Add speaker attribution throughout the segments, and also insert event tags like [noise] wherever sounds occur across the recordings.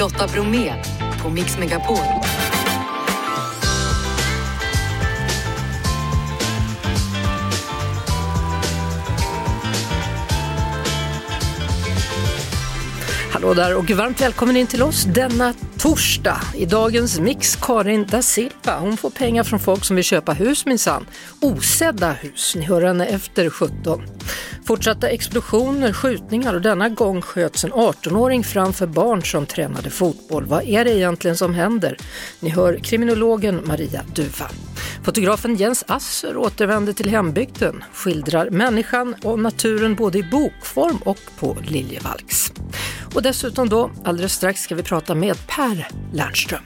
Speaker 1: Lotta Bromé på Mix Megapol.
Speaker 2: Hallå där och varmt välkommen in till oss denna torsdag. I dagens mix Karin da Silva. Hon får pengar från folk som vill köpa hus minsann. Osedda hus. Ni hör henne efter 17. Fortsatta explosioner, skjutningar och denna gång sköts en 18-åring framför barn som tränade fotboll. Vad är det egentligen som händer? Ni hör kriminologen Maria Duva. Fotografen Jens Asser återvänder till hembygden, skildrar människan och naturen både i bokform och på Liljevalchs. Och dessutom då, alldeles strax ska vi prata med Per Lernström.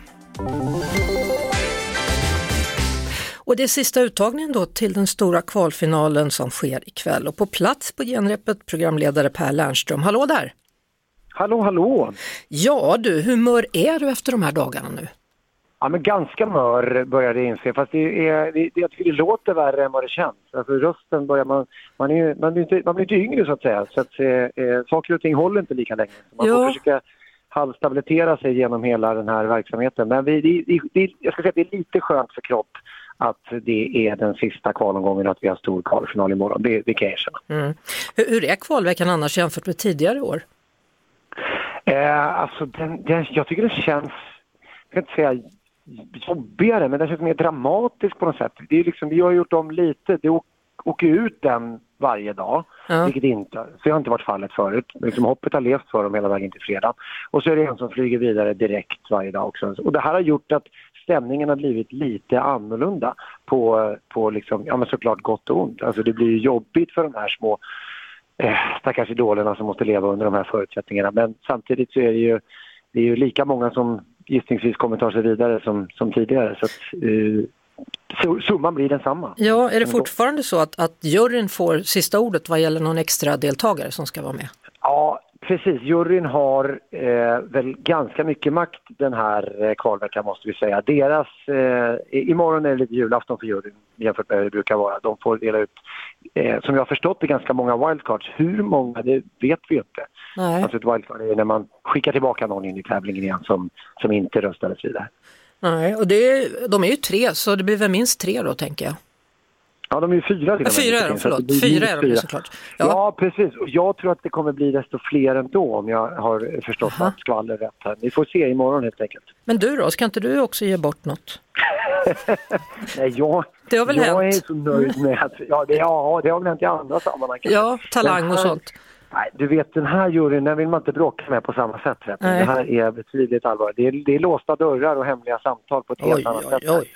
Speaker 2: Och det är sista uttagningen då till den stora kvalfinalen som sker ikväll och på plats på genrepet programledare Per Lernström. Hallå där!
Speaker 3: Hallå, hallå!
Speaker 2: Ja du, hur mör är du efter de här dagarna nu?
Speaker 3: Ja, men ganska mör börjar det inse, fast det är, det, jag tycker det låter värre än vad det känns. Alltså rösten börjar man, man, är, man, blir, inte, man blir inte yngre så att säga, så att eh, eh saker och ting håller inte lika länge. Så man
Speaker 2: Ja.
Speaker 3: får försöka halvstabilitera sig genom hela den här verksamheten. Men vi, det, det, jag ska säga att det är lite skönt för kropp att det är den sista kvalomgången och att vi har stor kvalfinal imorgon. Det, det kan jag erkänna.
Speaker 2: Mm. Hur, hur är kvalveckan annars jämfört med tidigare år?
Speaker 3: Eh, alltså den, den, jag tycker det känns, jag kan inte säga jobbigare, men den känns mer dramatisk på något sätt. Det är liksom, vi har gjort om lite, det åker ut den varje dag,
Speaker 2: Ja.
Speaker 3: vilket inte, så har inte varit fallet förut. Liksom, hoppet har levt för dem hela vägen till fredag. Och så är det en som flyger vidare direkt varje dag också. Och det här har gjort att stämningen har blivit lite annorlunda på, på liksom, ja men såklart gott och ont. Alltså det blir ju jobbigt för de här små eh, stackars idolerna som måste leva under de här förutsättningarna. Men samtidigt så är det ju, det är ju lika många som gissningsvis kommer ta sig vidare som, som tidigare. Så att, eh, su- summan blir densamma.
Speaker 2: Ja, är det fortfarande så att, att juryn får sista ordet vad gäller någon extra deltagare som ska vara med?
Speaker 3: Precis. Juryn har eh, väl ganska mycket makt den här eh, kvalveckan måste vi säga. Deras, eh, imorgon är det lite julafton för juryn jämfört med hur det brukar vara. De får dela ut, eh, som jag har förstått det, ganska många wildcards. Hur många, det vet vi inte.
Speaker 2: Nej.
Speaker 3: Alltså ett wildcard är när man skickar tillbaka någon in i tävlingen igen som, som inte röstades vidare.
Speaker 2: Nej, och det är, de är ju tre så det blir väl minst tre då tänker jag.
Speaker 3: Ja, de är ju fyra. till
Speaker 2: fyra är de, förlåt. Fyra är de
Speaker 3: fyra.
Speaker 2: såklart.
Speaker 3: Ja.
Speaker 2: Ja.
Speaker 3: precis. Och jag tror att det kommer bli desto fler ändå om jag har förstått
Speaker 2: Aha.
Speaker 3: allt skvaller rätt här. Vi får se imorgon helt enkelt.
Speaker 2: Men du då, ska inte du också ge bort något? [laughs]
Speaker 3: Nej, jag,
Speaker 2: Det har väl
Speaker 3: jag
Speaker 2: hänt?
Speaker 3: är så nöjd med att... Ja det, ja, det har väl hänt i andra sammanhang.
Speaker 2: Ja, talang
Speaker 3: Den
Speaker 2: och
Speaker 3: här-
Speaker 2: sånt.
Speaker 3: Nej, du vet den här juryn, den vill man inte bråka med på samma sätt. Vet. Det här är betydligt allvarligt. Det är, det är låsta dörrar och hemliga samtal på ett helt
Speaker 2: Oj,
Speaker 3: annat
Speaker 2: oj,
Speaker 3: sätt.
Speaker 2: oj.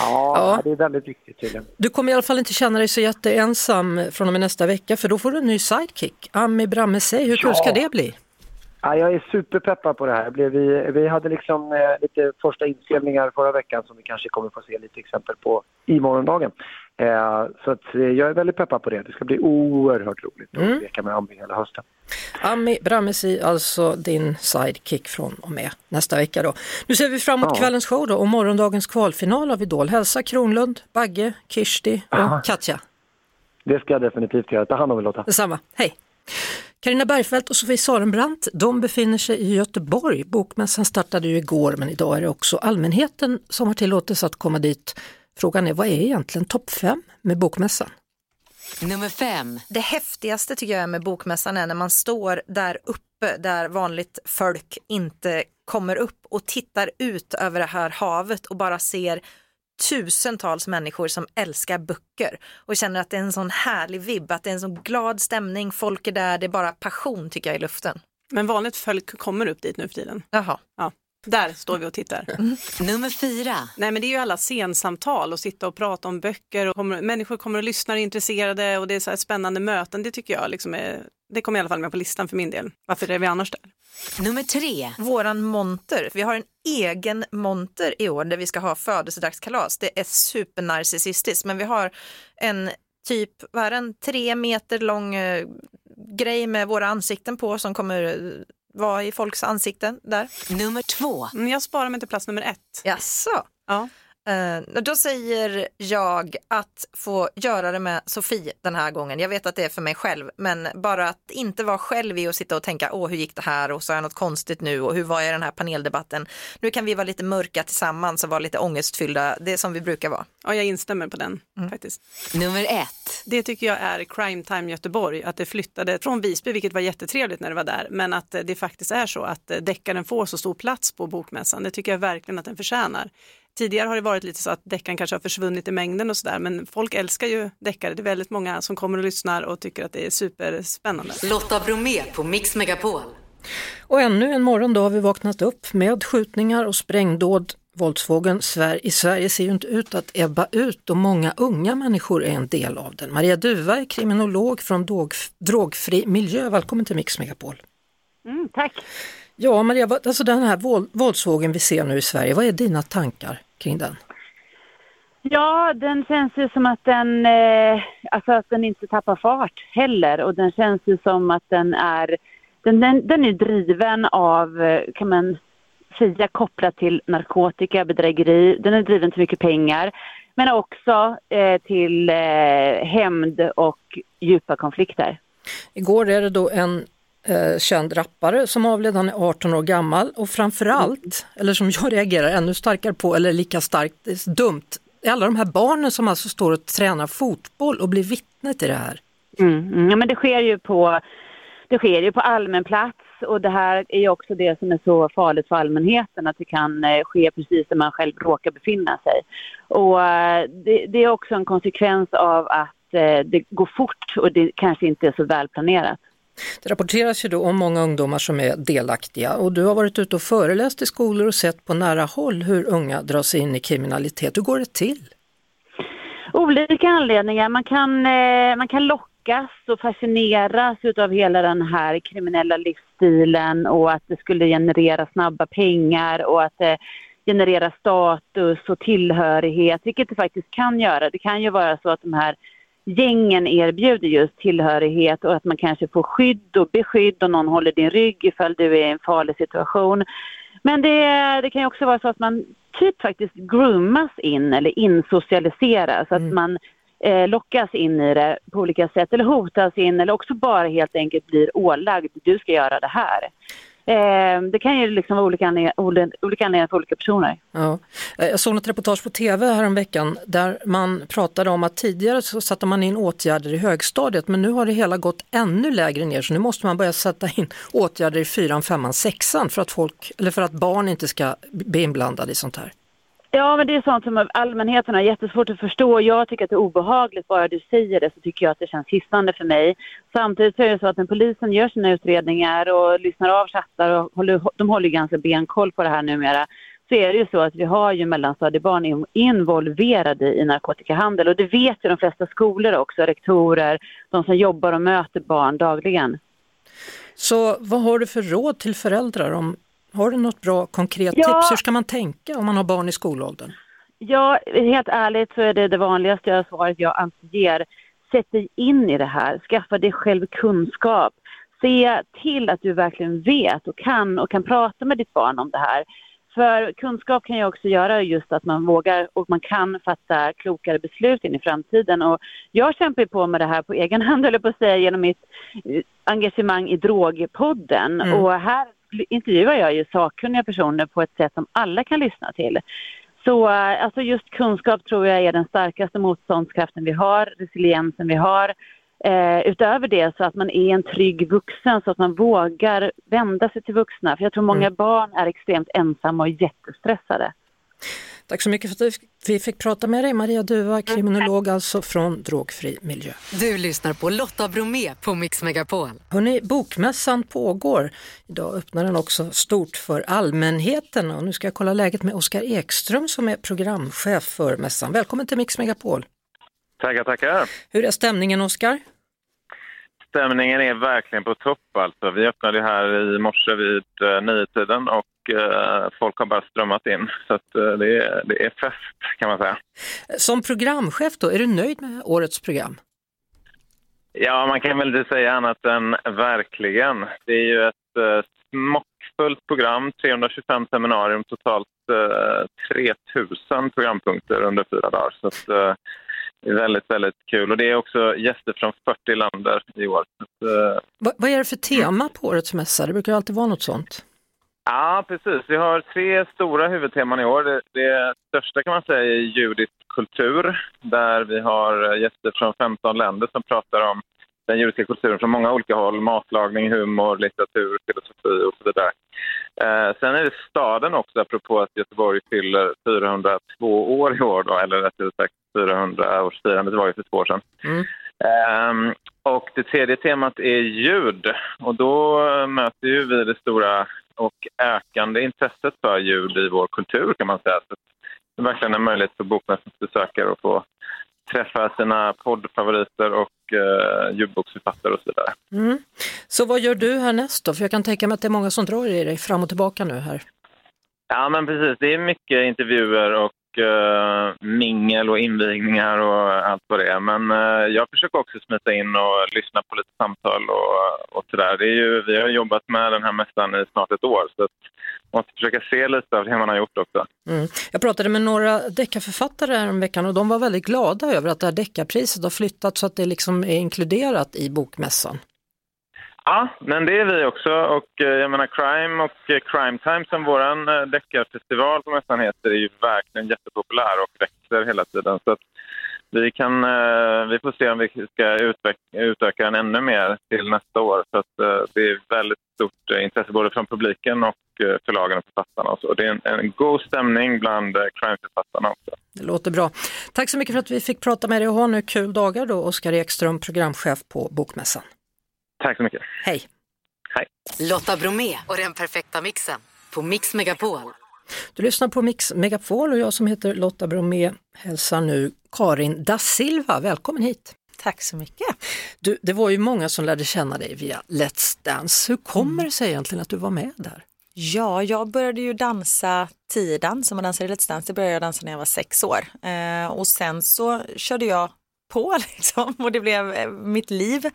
Speaker 3: Ja,
Speaker 2: Ja.
Speaker 3: det är väldigt viktigt tydligen.
Speaker 2: Du kommer i alla fall inte känna dig så jätteensam från och med nästa vecka för då får du en ny sidekick. Ami Bramme, säg hur kul
Speaker 3: Ja.
Speaker 2: ska det bli?
Speaker 3: Ja, jag är superpeppad på det här. Vi, vi hade liksom eh, lite första inspelningar förra veckan som vi kanske kommer få se lite exempel på i morgondagen. Eh, så att, eh, jag är väldigt peppad på det. Det ska bli oerhört roligt att
Speaker 2: Mm.
Speaker 3: leka med Ami hela hösten.
Speaker 2: Ami Brammesi, alltså din sidekick från och med nästa vecka då. Nu ser vi fram emot
Speaker 3: Ja.
Speaker 2: kvällens show då och morgondagens kvalfinal av Idol. Hälsa Kronlund, Bagge, Kirsti
Speaker 3: Aha.
Speaker 2: och Katja.
Speaker 3: Det ska jag definitivt göra. Ta hand om er Lotta.
Speaker 2: Detsamma, hej! Carina Bergfeldt och Sofie Sarenbrant, de befinner sig i Göteborg. Bokmässan startade ju igår men idag är det också allmänheten som har tillåtelse att komma dit. Frågan är, vad är egentligen topp fem med Bokmässan?
Speaker 1: Nummer fem.
Speaker 4: Det häftigaste tycker jag med bokmässan är när man står där uppe där vanligt folk inte kommer upp och tittar ut över det här havet och bara ser tusentals människor som älskar böcker och känner att det är en sån härlig vibb, att det är en sån glad stämning, folk är där, det är bara passion tycker jag i luften.
Speaker 5: Men vanligt folk kommer upp dit nu för tiden.
Speaker 4: Jaha.
Speaker 5: Ja. Där står vi och tittar. [laughs]
Speaker 1: Nummer fyra.
Speaker 5: Nej men det är ju alla scensamtal och sitta och prata om böcker och kommer, människor kommer och lyssnar är intresserade och det är så här spännande möten. Det tycker jag liksom är, det kommer i alla fall med på listan för min del. Varför är vi annars där?
Speaker 1: Nummer tre.
Speaker 4: Våran monter, vi har en egen monter i år där vi ska ha födelsedagskalas. Det är supernarcissistiskt men vi har en typ, vad är den, tre meter lång eh, grej med våra ansikten på som kommer eh, vara i folks ansikten där.
Speaker 1: Nummer två.
Speaker 5: Mm, Jag sparar mig till plats nummer ett.
Speaker 4: Jaså?
Speaker 5: Ja.
Speaker 4: Eh, då säger jag att få göra det med Sofie den här gången. Jag vet att det är för mig själv, men bara att inte vara själv i och sitta och tänka, åh hur gick det här och så är jag något konstigt nu och hur var jag i den här paneldebatten. Nu kan vi vara lite mörka tillsammans och vara lite ångestfyllda, det är som vi brukar vara.
Speaker 5: Ja, jag instämmer på den
Speaker 4: Mm.
Speaker 5: faktiskt.
Speaker 1: Nummer ett.
Speaker 5: Det tycker jag är Crime Time Göteborg, att det flyttade från Visby, vilket var jättetrevligt när det var där, men att det faktiskt är så att eh, deckaren får så stor plats på bokmässan. Det tycker jag verkligen att den förtjänar. Tidigare har det varit lite så att deckaren kanske har försvunnit i mängden och sådär, men folk älskar ju deckare. Det är väldigt många som kommer och lyssnar och tycker att det är superspännande.
Speaker 1: Lotta Bromé på Mix Megapol.
Speaker 2: Och ännu en morgon då har vi vaknat upp med skjutningar och sprängdåd. Våldsvågen Sver- i Sverige ser ju inte ut att ebba ut och många unga människor är en del av den. Maria Duva är kriminolog från Drog- Drogfri miljö. Välkommen till Mix Megapol.
Speaker 6: Mm, tack.
Speaker 2: Ja Maria, alltså den här våld, våldsvågen vi ser nu i Sverige, vad är dina tankar kring den?
Speaker 6: Ja, den känns ju som att den, eh, alltså att den inte tappar fart heller och den känns ju som att den är, den, den, den är driven av, eh, kan man säga, kopplat till narkotika, bedrägeri, den är driven till mycket pengar men också eh, till eh, hämnd och djupa konflikter.
Speaker 2: Igår är det då en eh, känd rappare som avled, han är 18 år gammal och framförallt, eller som jag reagerar ännu starkare på, eller lika starkt, det är dumt, är alla de här barnen som alltså står och tränar fotboll och blir vittne till det här.
Speaker 6: Mm, mm, ja, men det sker ju på det sker ju på allmän plats och det här är ju också det som är så farligt för allmänheten att det kan eh, ske precis där man själv råkar befinna sig. Och eh, det, det är också en konsekvens av att det går fort och det kanske inte är så välplanerat.
Speaker 2: Det rapporteras ju då om många ungdomar som är delaktiga och du har varit ute och föreläst i skolor och sett på nära håll hur unga dras in i kriminalitet. Hur går det till?
Speaker 6: Olika anledningar. Man kan, eh, man kan lockas och fascineras utav hela den här kriminella livsstilen och att det skulle generera snabba pengar och att eh, det genererar status och tillhörighet, vilket det faktiskt kan göra. Det kan ju vara så att de här gängen erbjuder just tillhörighet och att man kanske får skydd och beskydd och någon håller din rygg ifall du är i en farlig situation. Men det, det kan ju också vara så att man typ faktiskt groomas in eller insocialiseras, att man eh, lockas in i det på olika sätt eller hotas in eller också bara helt enkelt blir ålagd, du ska göra det här. Eh, det kan ju liksom vara olika anledningar, olika anledningar för olika personer.
Speaker 2: Ja. Eh, jag såg ett reportage på tv häromveckan där man pratade om att tidigare så satte man in åtgärder i högstadiet men nu har det hela gått ännu lägre ner så nu måste man börja sätta in åtgärder i fyran, femman, sexan för att, folk, eller för att barn inte ska bli inblandade i sånt här.
Speaker 6: Ja, men det är sånt som allmänheten har jättesvårt att förstå. Jag tycker att det är obehagligt. Bara du säger det så tycker jag att det känns hissnande för mig. Samtidigt så är det så att när polisen gör sina utredningar och lyssnar av chattar och håller, de håller ganska benkoll på det här numera så är det ju så att vi har ju mellanstadiebarn involverade i narkotikahandel och det vet ju de flesta skolor också, rektorer, de som jobbar och möter barn dagligen.
Speaker 2: Så vad har du för råd till föräldrar? om har du något bra konkret
Speaker 6: Ja.
Speaker 2: tips? Hur ska man tänka om man har barn i skolåldern?
Speaker 6: Ja, helt ärligt så är det det vanligaste svaret jag alltid ger. Sätt dig in i det här, skaffa dig själv kunskap. Se till att du verkligen vet och kan och kan prata med ditt barn om det här. För kunskap kan ju också göra just att man vågar och man kan fatta klokare beslut in i framtiden. Och jag kämpar ju på med det här på egen hand, eller på att säga, genom mitt eh, engagemang i Drogpodden.
Speaker 2: Mm.
Speaker 6: Och här intervjuar jag ju sakkunniga personer på ett sätt som alla kan lyssna till. Så eh, alltså just kunskap tror jag är den starkaste motståndskraften vi har, resiliensen vi har. Eh, utöver det så att man är en trygg vuxen så att man vågar vända sig till vuxna. För jag tror många barn är extremt ensamma och jättestressade.
Speaker 2: Tack så mycket för att vi fick prata med dig, Maria Duva, kriminolog alltså från Drogfri miljö.
Speaker 1: Du lyssnar på Lotta Bromé på Mix Megapol.
Speaker 2: Hörrni, bokmässan pågår. Idag öppnar den också stort för allmänheten och nu ska jag kolla läget med Oskar Ekström som är programchef för mässan. Välkommen till Mix Megapol.
Speaker 7: Tackar, tackar.
Speaker 2: Hur är stämningen Oskar?
Speaker 7: Stämningen är verkligen på topp. Alltså. Vi öppnade här i morse vid eh, niotiden och eh, folk har bara strömmat in. Så eh, det, är, det är fest kan man säga.
Speaker 2: Som programchef då, är du nöjd med årets program?
Speaker 7: Ja, man kan väl inte säga annat än verkligen. Det är ju ett eh, smockfullt program, 325 seminarium, totalt eh, 3000 programpunkter under fyra dagar. Så att, eh, det är väldigt, väldigt kul. Och det är också gäster från 40 länder i år. Så eh,
Speaker 2: Va, vad är det för tema på årets mässa? Det brukar alltid vara något sånt.
Speaker 7: Ja, precis. Vi har tre stora huvudteman i år. Det, det största kan man säga är judisk kultur, där vi har gäster från 15 länder som pratar om den judiska kulturen från många olika håll. Matlagning, humor, litteratur, filosofi och så vidare. Eh, sen är det staden också, apropå att Göteborg fyller 402 år i år, då, eller rättare sagt 400-årsfirandet var ju för två år sedan.
Speaker 2: Mm.
Speaker 7: Ehm, och det tredje temat är ljud. Och då möter ju vi det stora och ökande intresset för ljud i vår kultur kan man säga. Så det är verkligen en möjlighet för bokmässans besökare att få träffa sina poddfavoriter och eh, ljudboksförfattare och så vidare.
Speaker 2: Mm. Så vad gör du härnäst då? För jag kan tänka mig att det är många som drar i dig fram och tillbaka nu här.
Speaker 7: Ja, men precis. Det är mycket intervjuer och eh, mingel och invigningar och allt vad det är. Men eh, jag försöker också smita in och lyssna på lite samtal och, och sådär. Det är ju, vi har jobbat med den här mässan i snart ett år så att man måste försöka se lite av det man har gjort också.
Speaker 2: Mm. Jag pratade med några deckarförfattare häromveckan veckan och de var väldigt glada över att det här deckarpriset har flyttat så att det liksom är inkluderat i bokmässan.
Speaker 7: Ja, men det är vi också. Och eh, jag menar Crime och eh, Crime Time som vår eh, deckarfestival på mässan heter är ju verkligen jättepopulär och växer hela tiden. Så att vi, kan, vi får se om vi ska utöka den ännu mer till nästa år. Så att, det är väldigt stort intresse både från publiken och förlagen och författarna. Och så. Det är en, en god stämning bland crimeförfattarna också.
Speaker 2: Det låter bra. Tack så mycket för att vi fick prata med dig och ha nu kul dagar då, Oskar Ekström, programchef på Bokmässan.
Speaker 7: Tack så mycket.
Speaker 2: Hej!
Speaker 7: Hej.
Speaker 1: Lotta Bromé och den perfekta mixen på Mix Megapol.
Speaker 2: Du lyssnar på Mix Megapol och jag som heter Lotta Bromé hälsar nu Karin da Silva. Välkommen hit!
Speaker 8: Tack så mycket.
Speaker 2: Du, det var ju många som lärde känna dig via Let's Dance. Hur kommer det sig egentligen att du var med där?
Speaker 8: Ja, jag började ju dansa tiodans, som man dansar i Let's Dance, det började jag dansa när jag var sex år. Eh, och sen så körde jag på [laughs] liksom och det blev eh, mitt liv.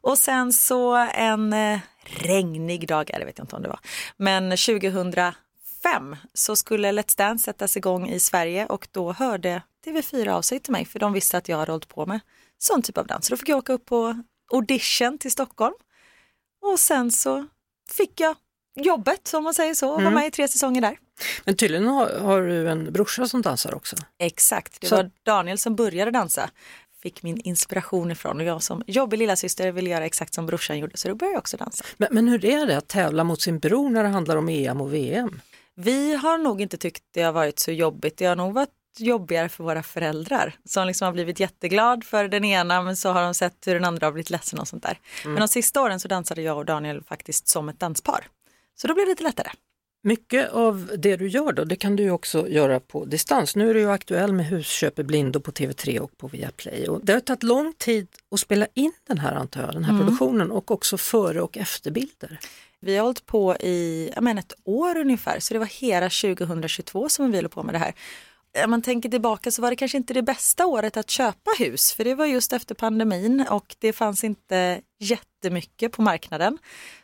Speaker 8: Och sen så en eh, regnig dag, det vet jag inte om det var, men 2005 så skulle Let's Dance sättas igång i Sverige och då hörde TV4 av sig till mig för de visste att jag hade hållit på med sån typ av dans. Så då fick jag åka upp på audition till Stockholm och sen så fick jag jobbet om man säger så och var med i tre säsonger där.
Speaker 2: Men tydligen har, har du en brorsa som dansar också.
Speaker 8: Exakt, det
Speaker 2: Så-
Speaker 8: var Daniel som började dansa. Fick min inspiration ifrån och jag som jobbig lilla syster ville göra exakt som brorsan gjorde så då började jag också dansa.
Speaker 2: Men, men hur är det att tävla mot sin bror när det handlar om EM och VM?
Speaker 8: Vi har nog inte tyckt det har varit så jobbigt, det har nog varit jobbigare för våra föräldrar som liksom har blivit jätteglad för den ena men så har de sett hur den andra har blivit ledsen och sånt där. Men de sista åren så dansade jag och Daniel faktiskt som ett danspar. Så då blev det lite lättare.
Speaker 2: Mycket av det du gör då, det kan du ju också göra på distans. Nu är du ju aktuell med Husköp i blindo på TV3 och på Viaplay. Och det har tagit lång tid att spela in den här antar jag, den här produktionen och också före och efterbilder.
Speaker 8: Vi har hållit på i ja, men ett år ungefär, så det var hela 2022 som vi höll på med det här. Om man tänker tillbaka så var det kanske inte det bästa året att köpa hus, för det var just efter pandemin och det fanns inte jättemycket på marknaden.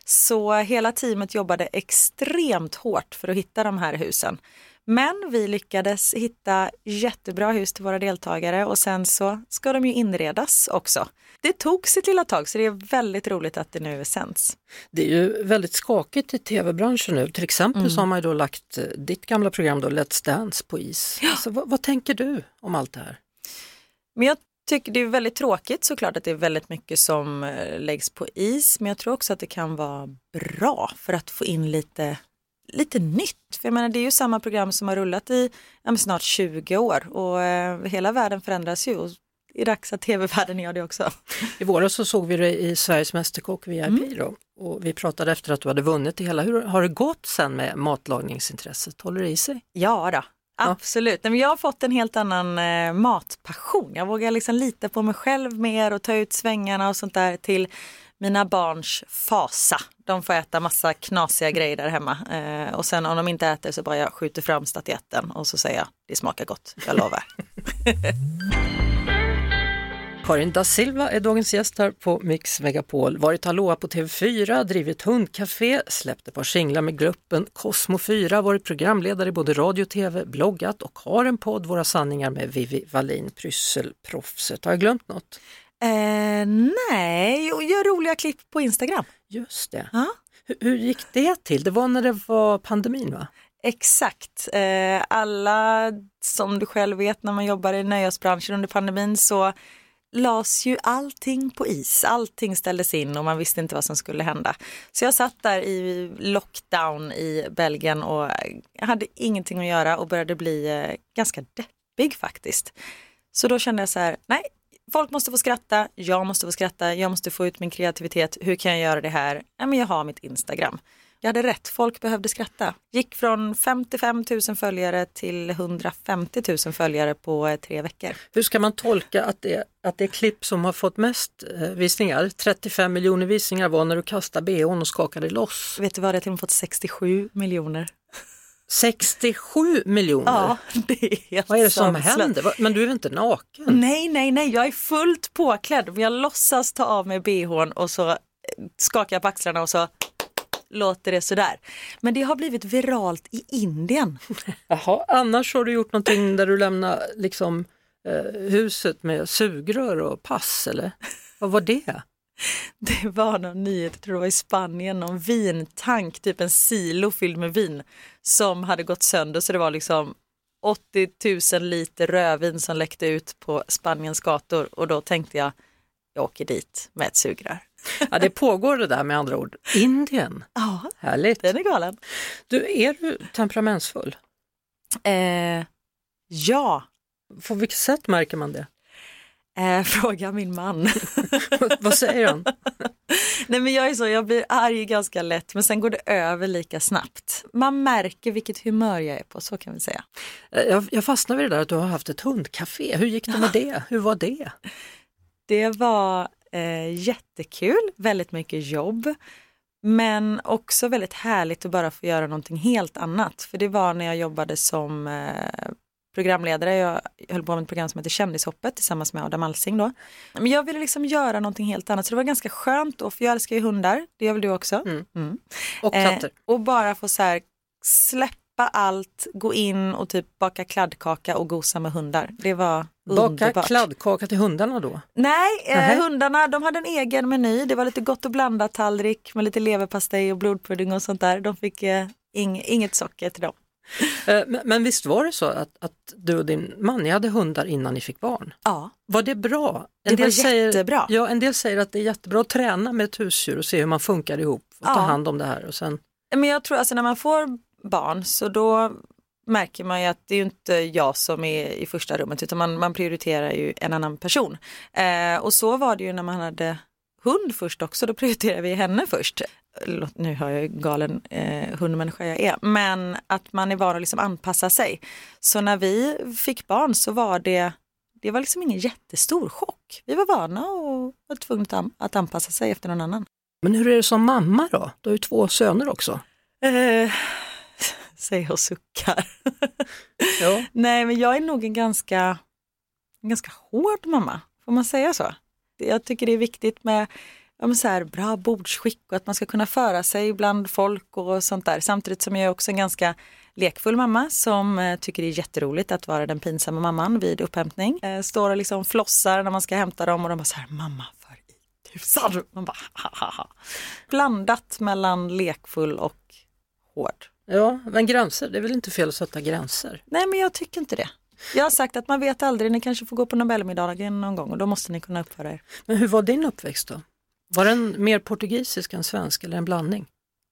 Speaker 8: Så hela teamet jobbade extremt hårt för att hitta de här husen. Men vi lyckades hitta jättebra hus till våra deltagare och sen så ska de ju inredas också. Det tog sitt lilla tag så det är väldigt roligt att det nu sänds.
Speaker 2: Det är ju väldigt skakigt i tv-branschen nu. Till exempel så har man ju då lagt eh, ditt gamla program då, Let's Dance på is. Alltså, vad, vad tänker du om allt det här?
Speaker 8: Men jag tycker det är väldigt tråkigt såklart att det är väldigt mycket som eh, läggs på is. Men jag tror också att det kan vara bra för att få in lite, lite nytt. För jag menar det är ju samma program som har rullat i ja, snart 20 år och eh, hela världen förändras ju. Och det är dags att tv-världen gör det också. [laughs]
Speaker 2: I våras så såg vi det i Sveriges Mästerkock VIP då. Och vi pratade efter att du hade vunnit det hela. Hur har det gått sen med matlagningsintresset? Håller det i sig?
Speaker 8: Ja då. Absolut, Nej, men jag har fått en helt annan eh, matpassion. Jag vågar liksom lita på mig själv mer och ta ut svängarna och sånt där till mina barns fasa. De får äta massa knasiga grejer där hemma eh, och sen om de inte äter så bara jag skjuter fram statyetten och så säger jag det smakar gott, jag lovar. [laughs]
Speaker 2: Karin da Silva är dagens gäst här på Mix Megapol. Varit hallåa på TV4, drivit hundcafé, släppt ett par singlar med gruppen Cosmo 4, varit programledare i både radio och TV, bloggat och har en podd, Våra sanningar med Vivi Wallin, Brysselproffset. Har jag glömt något?
Speaker 8: Eh, nej, jag gör roliga klipp på Instagram.
Speaker 2: Just det.
Speaker 8: Ja.
Speaker 2: Hur, hur gick det till? Det var när det var pandemin va?
Speaker 8: Exakt. Eh, alla, som du själv vet, när man jobbar i nöjesbranschen under pandemin så lades ju allting på is. Allting ställdes in och man visste inte vad som skulle hända. Så jag satt där i lockdown i Belgien och eh, hade ingenting att göra och började bli eh, ganska deppig faktiskt. Så då kände jag så här, nej, folk måste få skratta, jag måste få skratta, jag måste få ut min kreativitet. Hur kan jag göra det här? Ja, men jag har mitt Instagram. Jag hade rätt, folk behövde skratta. Gick från 55 000 följare till 150 000 följare på eh, tre veckor.
Speaker 2: Hur ska man tolka att det, att det klipp som har fått mest eh, visningar, 35 miljoner visningar var när du kastade bhn och skakade loss?
Speaker 8: Vet du vad, det har till och med fått 67 miljoner.
Speaker 2: 67 miljoner?
Speaker 8: Ja, [laughs] det är helt
Speaker 2: Vad är det som
Speaker 8: sanslöst.
Speaker 2: händer? Men du är väl inte naken?
Speaker 8: Nej, nej, nej, jag är fullt påklädd. Men jag låtsas ta av mig bhn och så eh, skakar jag på axlarna och så låter det sådär. Men det har blivit viralt i Indien. [laughs]
Speaker 2: Jaha, annars har du gjort någonting där du lämnar liksom, eh, huset med sugrör och pass eller? Vad var det? [laughs]
Speaker 8: Det var någon nyhet, jag tror det var i Spanien, någon vintank, typ en silo fylld med vin som hade gått sönder så det var liksom 80 000 liter rödvin som läckte ut på Spaniens gator och då tänkte jag, jag åker dit med ett sugrör.
Speaker 2: Ja, det pågår det där med andra ord. Indien,
Speaker 8: Ja,
Speaker 2: härligt.
Speaker 8: den är galen.
Speaker 2: Du, är du temperamentsfull?
Speaker 8: Eh, ja,
Speaker 2: På vilket sätt märker man det?
Speaker 8: eh, [laughs] fråga min man. [laughs]
Speaker 2: Vad säger han? [laughs]
Speaker 8: Nej men jag är så, jag blir arg ganska lätt men sen går det över lika snabbt. Man märker vilket humör jag är på, så kan vi säga.
Speaker 2: Eh, Jag, jag fastnade vid det där att du har haft ett hundcafé. Hur gick det med det? Hur var det?
Speaker 8: Det var eh, jättekul, väldigt mycket jobb. Men också väldigt härligt att bara få göra någonting helt annat. För det var när jag jobbade som eh, programledare. Jag höll på med ett program som heter Kändishoppet tillsammans med Adam Alsing då. Men jag ville liksom göra någonting helt annat så det var ganska skönt och för jag älskar ju hundar, det gör väl du också?
Speaker 2: Mm.
Speaker 8: Mm.
Speaker 2: Och
Speaker 8: Eh,
Speaker 2: katter?
Speaker 8: och bara få så här släppa allt, gå in och typ baka kladdkaka och gosa med hundar. Det var
Speaker 2: Baka
Speaker 8: underbart.
Speaker 2: kladdkaka till hundarna då?
Speaker 8: Nej, eh, hundarna de hade en egen meny. Det var lite gott och blandat tallrik med lite leverpastej och blodpudding och sånt där. De fick eh, ing, inget socker till dem.
Speaker 2: Eh, Men, men visst var det så att, att du och din man, ni hade hundar innan ni fick barn?
Speaker 8: Ja,
Speaker 2: Var det bra?
Speaker 8: Det var jättebra.
Speaker 2: ja, en del säger att det är jättebra att träna med ett husdjur och se hur man funkar ihop och ta
Speaker 8: Ja.
Speaker 2: hand om det här. Och sen,
Speaker 8: men jag tror alltså när man får barn så då märker man ju att det är ju inte jag som är i första rummet utan man, man prioriterar ju en annan person. Eh, och så var det ju när man hade hund först också, då prioriterade vi henne först. Nu har jag ju galen eh, hundmänniska jag är, men att man är van att liksom anpassa sig. Så när vi fick barn så var det, det var liksom ingen jättestor chock. Vi var vana och var tvungna att anpassa sig efter någon annan.
Speaker 2: men hur är det som mamma då? Du har ju två söner också.
Speaker 8: Eh, säger och suckar.
Speaker 2: Ja.
Speaker 8: Nej, men jag är nog en ganska, en ganska hård mamma, får man säga så? Jag tycker det är viktigt med ja, men så här, bra bordsskick och att man ska kunna föra sig bland folk och sånt där. Samtidigt som jag är också en ganska lekfull mamma som eh, tycker det är jätteroligt att vara den pinsamma mamman vid upphämtning. Eh, står och liksom flossar när man ska hämta dem och de bara så här, mamma för i tusan. Man bara, ha, ha, ha. Blandat mellan lekfull och hård.
Speaker 2: Ja, men gränser, det är väl inte fel att sätta gränser?
Speaker 8: Nej men jag tycker inte det. Jag har sagt att man vet aldrig, ni kanske får gå på Nobelmiddagen någon gång och då måste ni kunna uppföra er.
Speaker 2: Men hur var din uppväxt då? Var den mer portugisisk än svensk eller en blandning?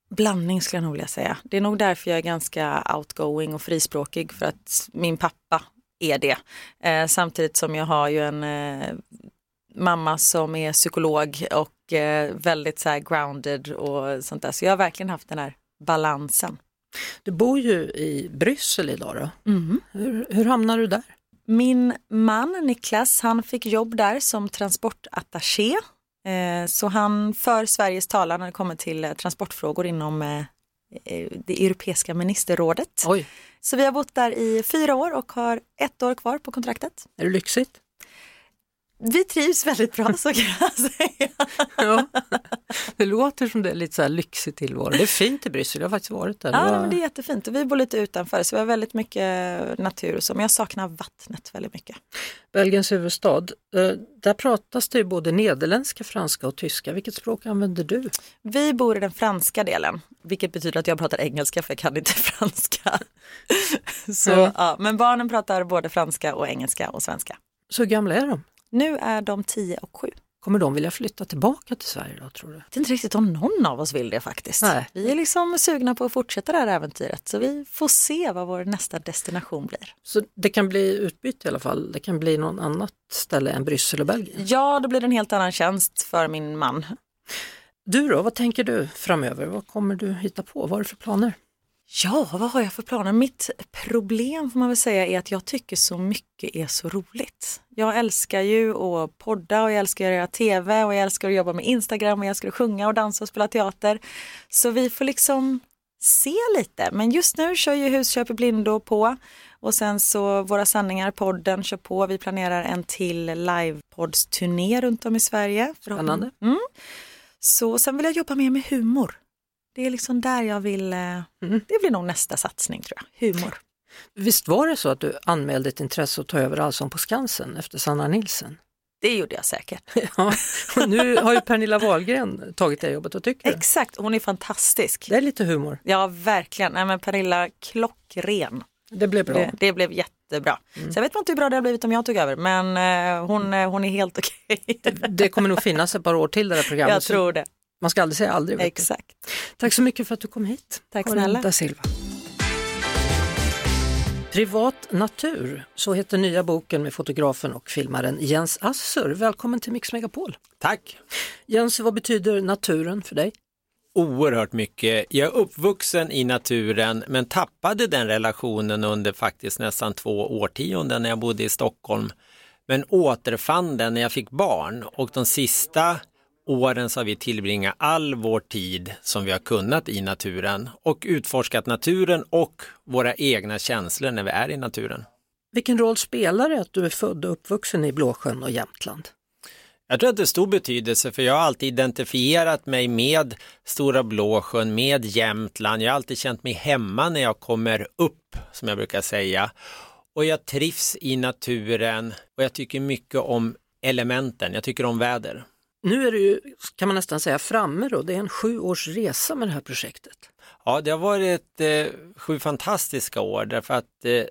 Speaker 8: Blandning skulle jag nog vilja säga. Det är nog därför jag är ganska outgoing och frispråkig för att min pappa är det. Eh, samtidigt som jag har ju en eh, mamma som är psykolog och eh, väldigt så grounded och sånt där. Så jag har verkligen haft den här balansen.
Speaker 2: Du bor ju i Bryssel idag då. Hur, hur hamnar du där?
Speaker 8: Min man Niklas, han fick jobb där som transportattaché. Eh, så han för Sveriges talan när det kommer till eh, transportfrågor inom eh, det europeiska ministerrådet.
Speaker 2: Oj,
Speaker 8: Så vi har bott där i fyra år och har ett år kvar på kontraktet.
Speaker 2: är det lyxigt?
Speaker 8: Vi trivs väldigt bra så kan jag säga. [laughs]
Speaker 2: Ja. Det låter som det är lite så här lyxig tillvaro. Det är fint i Bryssel, jag har faktiskt varit där. Det
Speaker 8: Ja,
Speaker 2: var-
Speaker 8: men det är jättefint och vi bor lite utanför så vi har väldigt mycket natur och så, men jag saknar vattnet väldigt mycket.
Speaker 2: Belgiens huvudstad. Eh, Där pratas det ju både nederländska, franska och tyska. Vilket språk använder du?
Speaker 8: Vi bor i den franska delen, vilket betyder att jag pratar engelska för jag kan inte [laughs] franska. så,
Speaker 2: Ja.
Speaker 8: ja. men barnen pratar både franska och engelska och svenska.
Speaker 2: Så hur gamla är de?
Speaker 8: Nu är de 10 och 7.
Speaker 2: Kommer de vilja flytta tillbaka till Sverige då tror du?
Speaker 8: Jag vet inte riktigt om någon av oss vill det faktiskt.
Speaker 2: Nej.
Speaker 8: Vi är liksom sugna på att fortsätta det här äventyret så vi får se vad vår nästa destination blir.
Speaker 2: Så det kan bli utbyte i alla fall. Det kan bli någon annat ställe än Bryssel och Belgien.
Speaker 8: Ja, då blir det en helt annan tjänst för min man.
Speaker 2: Du då, vad tänker du framöver? Vad kommer du hitta på? Vad har du för planer?
Speaker 8: Ja, vad har jag för planer? Mitt problem får man väl säga är att jag tycker så mycket är så roligt. Jag älskar ju att podda och jag älskar att göra tv och jag älskar att jobba med Instagram och jag älskar att sjunga och dansa och spela teater. Så vi får liksom se lite. Men just nu kör ju Husköp i blindo på och sen så våra sanningar, podden kör på. Vi planerar en till livepodsturné runt om i Sverige.
Speaker 2: Spännande.
Speaker 8: Mm. Så sen vill jag jobba mer med humor. Det är liksom där jag vill, eh, det blir nog nästa satsning tror jag, humor.
Speaker 2: Visst var det så att du anmälde ett intresse att ta över Allsång på Skansen efter Sanna Nilsson?
Speaker 8: Det gjorde jag säkert. [laughs]
Speaker 2: Ja, och nu har ju Pernilla Wahlgren tagit det jobbet, vad tycker du?
Speaker 8: Exakt, hon är fantastisk.
Speaker 2: Det är lite humor.
Speaker 8: Ja, verkligen. Nej, men Pernilla, klockren.
Speaker 2: Det blev bra.
Speaker 8: Det, det blev jättebra. Sen vet man inte hur bra det har blivit om jag tog över, men eh, hon, eh, hon är helt [laughs] okej.
Speaker 2: Det kommer nog finnas ett par år till det här programmet.
Speaker 8: jag tror det.
Speaker 2: Man ska aldrig säga aldrig. vet du.
Speaker 8: Exakt.
Speaker 2: Tack så mycket för att du kom hit.
Speaker 8: Tack
Speaker 2: Karin
Speaker 8: snälla.
Speaker 2: da Silva. Privat natur, så heter nya boken med fotografen och filmaren Jens Assur. Välkommen till Mix Megapol.
Speaker 9: Tack!
Speaker 2: Jens, vad betyder naturen för dig?
Speaker 9: Oerhört mycket. Jag är uppvuxen i naturen men tappade den relationen under faktiskt nästan två årtionden när jag bodde i Stockholm. Men återfann den när jag fick barn och de sista åren så har vi tillbringat all vår tid som vi har kunnat i naturen och utforskat naturen och våra egna känslor när vi är i naturen.
Speaker 2: Vilken roll spelar det att du är född och uppvuxen i Blåsjön och Jämtland?
Speaker 9: Jag tror att det är stor betydelse för jag har alltid identifierat mig med Stora Blåsjön, med Jämtland. Jag har alltid känt mig hemma när jag kommer upp, som jag brukar säga. Och jag trivs i naturen och jag tycker mycket om elementen, jag tycker om väder.
Speaker 2: Nu är du ju, kan man nästan säga, framme då. Det är en sju års resa med det här projektet.
Speaker 9: Ja, det har varit eh, sju fantastiska år därför att eh,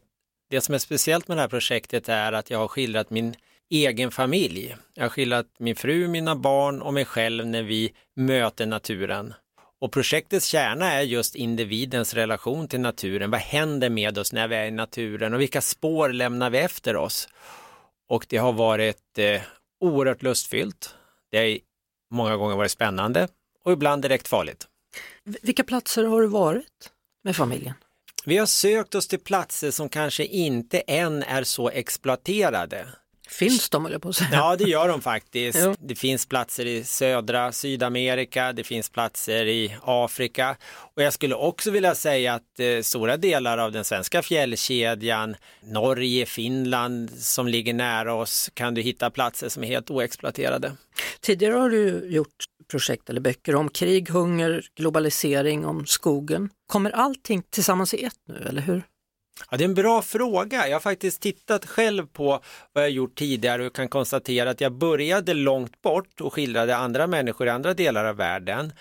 Speaker 9: det som är speciellt med det här projektet är att jag har skildrat min egen familj. Jag har skildrat min fru, mina barn och mig själv när vi möter naturen. Och projektets kärna är just individens relation till naturen. Vad händer med oss när vi är i naturen och vilka spår lämnar vi efter oss? Och det har varit eh, oerhört lustfyllt. Det har många gånger varit spännande och ibland direkt farligt.
Speaker 2: Vilka platser har du varit med familjen?
Speaker 9: Vi har sökt oss till platser som kanske inte än är så exploaterade.
Speaker 2: Finns de, jag på att säga.
Speaker 9: Ja, det gör de faktiskt.
Speaker 2: Jo.
Speaker 9: Det finns platser i södra Sydamerika, det finns platser i Afrika och jag skulle också vilja säga att eh, stora delar av den svenska fjällkedjan, Norge, Finland som ligger nära oss kan du hitta platser som är helt oexploaterade.
Speaker 2: Tidigare har du gjort projekt eller böcker om krig, hunger, globalisering, om skogen. Kommer allting tillsammans i ett nu, eller hur?
Speaker 9: Ja, det är en bra fråga. Jag har faktiskt tittat själv på vad jag gjort tidigare och kan konstatera att jag började långt bort och skildrade andra människor i andra delar av världen.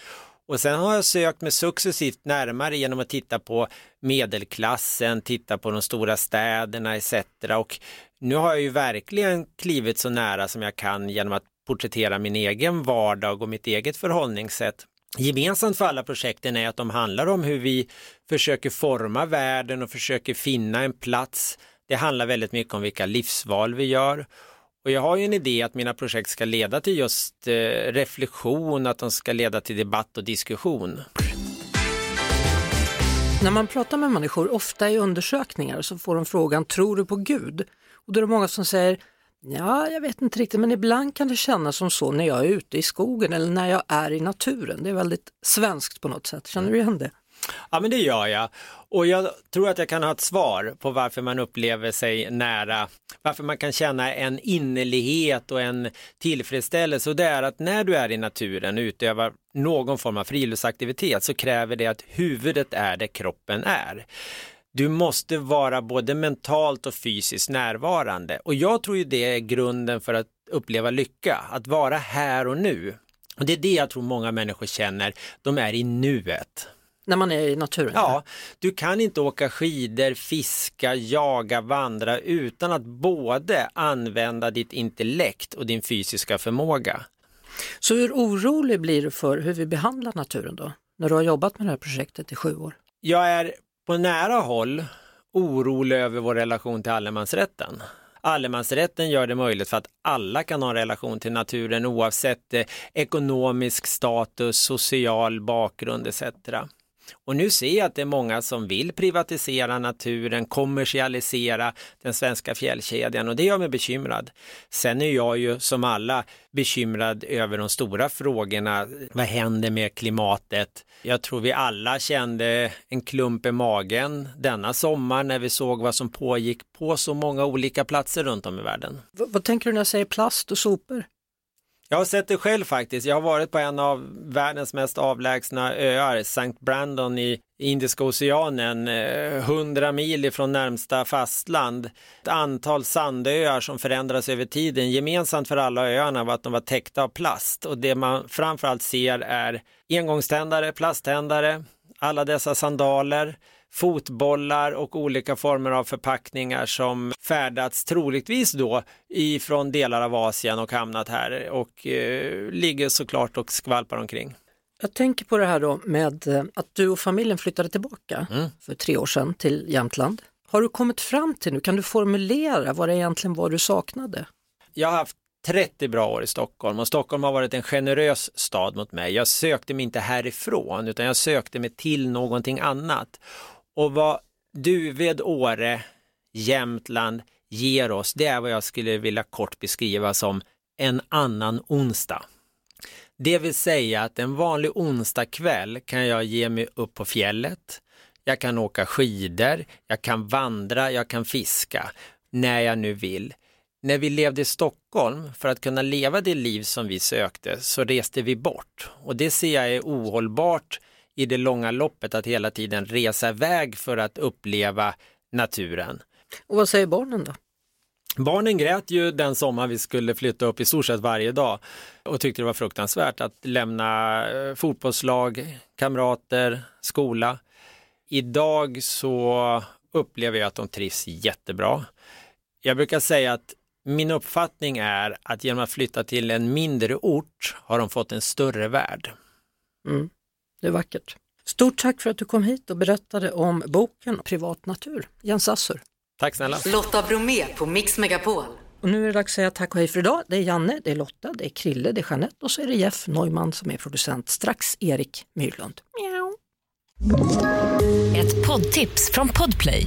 Speaker 9: Och sen har jag sökt mig successivt närmare genom att titta på medelklassen, titta på de stora städerna etc. Och nu har jag ju verkligen klivit så nära som jag kan genom att porträttera min egen vardag och mitt eget förhållningssätt. Gemensamt för alla projekten är att de handlar om hur vi försöker forma världen och försöker finna en plats. Det handlar väldigt mycket om vilka livsval vi gör. Och jag har ju en idé att mina projekt ska leda till just eh, reflektion, att de ska leda till debatt och diskussion.
Speaker 2: När man pratar med människor, ofta i undersökningar, så får de frågan tror du på Gud? Och då är det många som säger ja, jag vet inte riktigt, men ibland kan det kännas som så när jag är ute i skogen eller när jag är i naturen. Det är väldigt svenskt på något sätt. Känner du igen det?
Speaker 9: Ja men det gör jag. Och jag tror att jag kan ha ett svar på varför man upplever sig nära, varför man kan känna en innerlighet och en tillfredsställelse. Och det är att när du är i naturen och utövar någon form av friluftsaktivitet så kräver det att huvudet är där kroppen är. Du måste vara både mentalt och fysiskt närvarande och jag tror ju det är grunden för att uppleva lycka, att vara här och nu. Och det är det jag tror många människor känner, de är i nuet.
Speaker 2: När man är i naturen?
Speaker 9: Ja, du kan inte åka skidor, fiska, jaga, vandra utan att både använda ditt intellekt och din fysiska förmåga.
Speaker 2: Så hur orolig blir du för hur vi behandlar naturen då? När du har jobbat med det här projektet i sju år?
Speaker 9: Jag är på nära håll orolig över vår relation till allemansrätten. Allemansrätten gör det möjligt för att alla kan ha en relation till naturen oavsett eh, ekonomisk status, social bakgrund etc. Och nu ser jag att det är många som vill privatisera naturen, kommersialisera den svenska fjällkedjan och det gör mig bekymrad. Sen är jag ju som alla bekymrad över de stora frågorna. Vad händer med klimatet? Jag tror vi alla kände en klump i magen denna sommar när vi såg vad som pågick på så många olika platser runt om i världen.
Speaker 2: V vad tänker du när jag säger plast och sopor?
Speaker 9: Jag har sett det själv faktiskt. Jag har varit på en av världens mest avlägsna öar, St. Brandon i Indiska oceanen, eh, 100 mil ifrån närmsta fastland. Ett antal sandöar som förändras över tiden. Gemensamt för alla öarna var att de var täckta av plast och det man framförallt ser är engångständare, plasttändare, alla dessa sandaler, fotbollar och olika former av förpackningar som färdats troligtvis då ifrån delar av Asien och hamnat här och eh, ligger såklart och skvalpar omkring.
Speaker 2: Jag tänker på det här då med eh, att du och familjen flyttade tillbaka mm. för tre år sedan till Jämtland. Har du kommit fram till nu, kan du formulera vad det egentligen var du saknade?
Speaker 9: Jag har haft 30 bra år i Stockholm och Stockholm har varit en generös stad mot mig. Jag sökte mig inte härifrån utan jag sökte mig till någonting annat. Och vad Duved, Åre, Jämtland ger oss, det är vad jag skulle vilja kort beskriva som en annan onsdag. Det vill säga att en vanlig onsdag kväll kan jag ge mig upp på fjället, jag kan åka skidor, jag kan vandra, jag kan fiska när jag nu vill. När vi levde i Stockholm, för att kunna leva det liv som vi sökte, så reste vi bort. Och det ser jag är ohållbart i det långa loppet att hela tiden resa iväg för att uppleva naturen.
Speaker 2: Och vad säger barnen då?
Speaker 9: Barnen grät ju den sommar vi skulle flytta upp i stort sett varje dag och tyckte det var fruktansvärt att lämna eh, fotbollslag, kamrater, skola. Idag så upplever jag att de trivs jättebra. Jag brukar säga att min uppfattning är att genom att flytta till en mindre ort har de fått en större värld.
Speaker 2: Mm. Det är vackert. Stort tack för att du kom hit och berättade om boken Privat natur. Jens Assur.
Speaker 9: Tack snälla.
Speaker 1: Lotta Bromé på Mix Megapol.
Speaker 2: Och nu är det dags att säga tack och hej för idag. Det är Janne, det är Lotta, det är Krille, det är Jeanette och så är det Jeff Neumann som är producent. Strax Erik Myrlund. Miau.
Speaker 10: Ett poddtips från Podplay.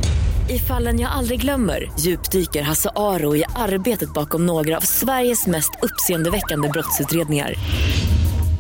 Speaker 10: I fallen jag aldrig glömmer djupdyker Hasse Aro i arbetet bakom några av Sveriges mest uppseendeväckande brottsutredningar